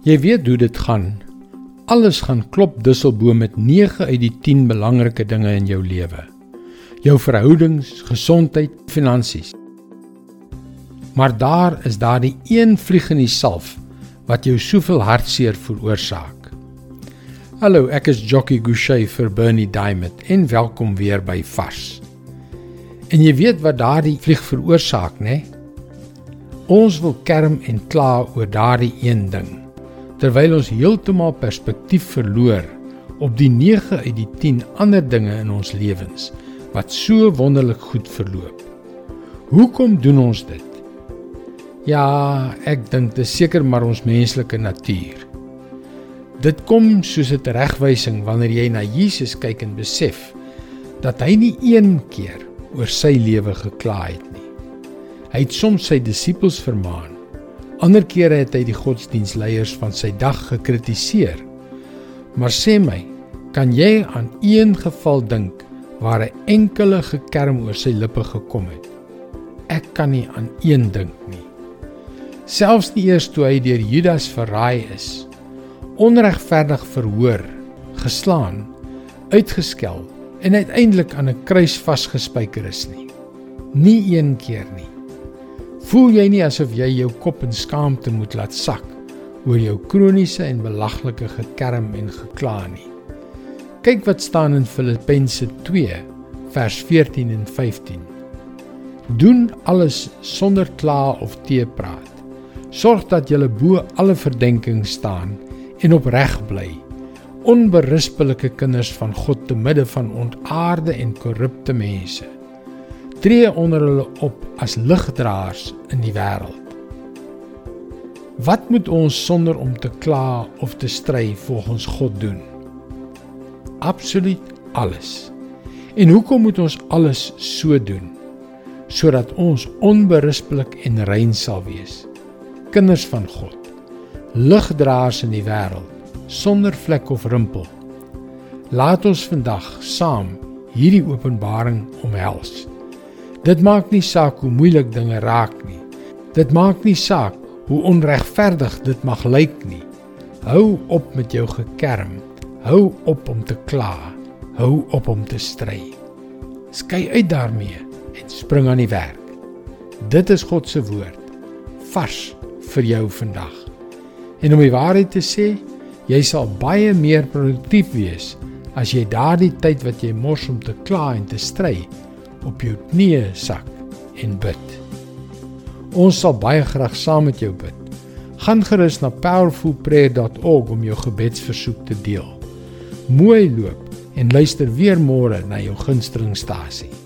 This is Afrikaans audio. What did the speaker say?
Jy weet hoe dit gaan. Alles gaan klop dusselbo met 9 uit die 10 belangrike dinge in jou lewe. Jou verhoudings, gesondheid, finansies. Maar daar is daardie een vlieg in die salf wat jou soveel hartseer veroorsaak. Hallo, ek is Jockey Gouchee vir Bernie Diamond en welkom weer by Vars. En jy weet wat daardie vlieg veroorsaak, né? Ons wil kerm en kla oor daardie een ding terwyl ons heeltemal perspektief verloor op die 9 uit die 10 ander dinge in ons lewens wat so wonderlik goed verloop. Hoekom doen ons dit? Ja, ek dink dit is seker maar ons menslike natuur. Dit kom soos 'n regwysing wanneer jy na Jesus kyk en besef dat hy nie een keer oor sy lewe gekla het nie. Hy het soms sy disippels vermaan Ander kere het hy die godsdienstleiers van sy dag gekritiseer. Maar sê my, kan jy aan een geval dink waar 'n enkele gekerm oor sy lippe gekom het? Ek kan nie aan een dink nie. Selfs nie eers toe hy deur Judas verraai is, onregverdig verhoor, geslaan, uitgeskel en uiteindelik aan 'n kruis vasgespijker is nie. Nie een keer nie. Voel jy nie asof jy jou kop in skaamte moet laat sak oor jou kroniese en belaglike gekerm en gekla nie? Kyk wat staan in Filippense 2 vers 14 en 15. Doen alles sonder kla of teepraat. Sorg dat jy bo alle verdenking staan en opreg bly. Onberispelike kinders van God te midde van ontaarde en korrupte mense tree onder hulle op as ligdraers in die wêreld. Wat moet ons sonder om te kla of te stry volgens God doen? Absoluut alles. En hoekom moet ons alles so doen? Sodat ons onberispelik en rein sal wees. Kinders van God. Ligdraers in die wêreld sonder vlek of rimpel. Laat ons vandag saam hierdie openbaring omhels. Dit maak nie saak hoe moeilik dinge raak nie. Dit maak nie saak hoe onregverdig dit mag lyk nie. Hou op met jou gekerm. Hou op om te kla. Hou op om te stry. Skei uit daarmee en spring aan die werk. Dit is God se woord vars vir jou vandag. En om die waarheid te sê, jy sal baie meer produktief wees as jy daardie tyd wat jy mors om te kla en te stry op jou knieë sak en bid. Ons sal baie graag saam met jou bid. Gaan gerus na powerfulprayer.org om jou gebedsversoek te deel. Mooi loop en luister weer môre na jou gunstelingstasie.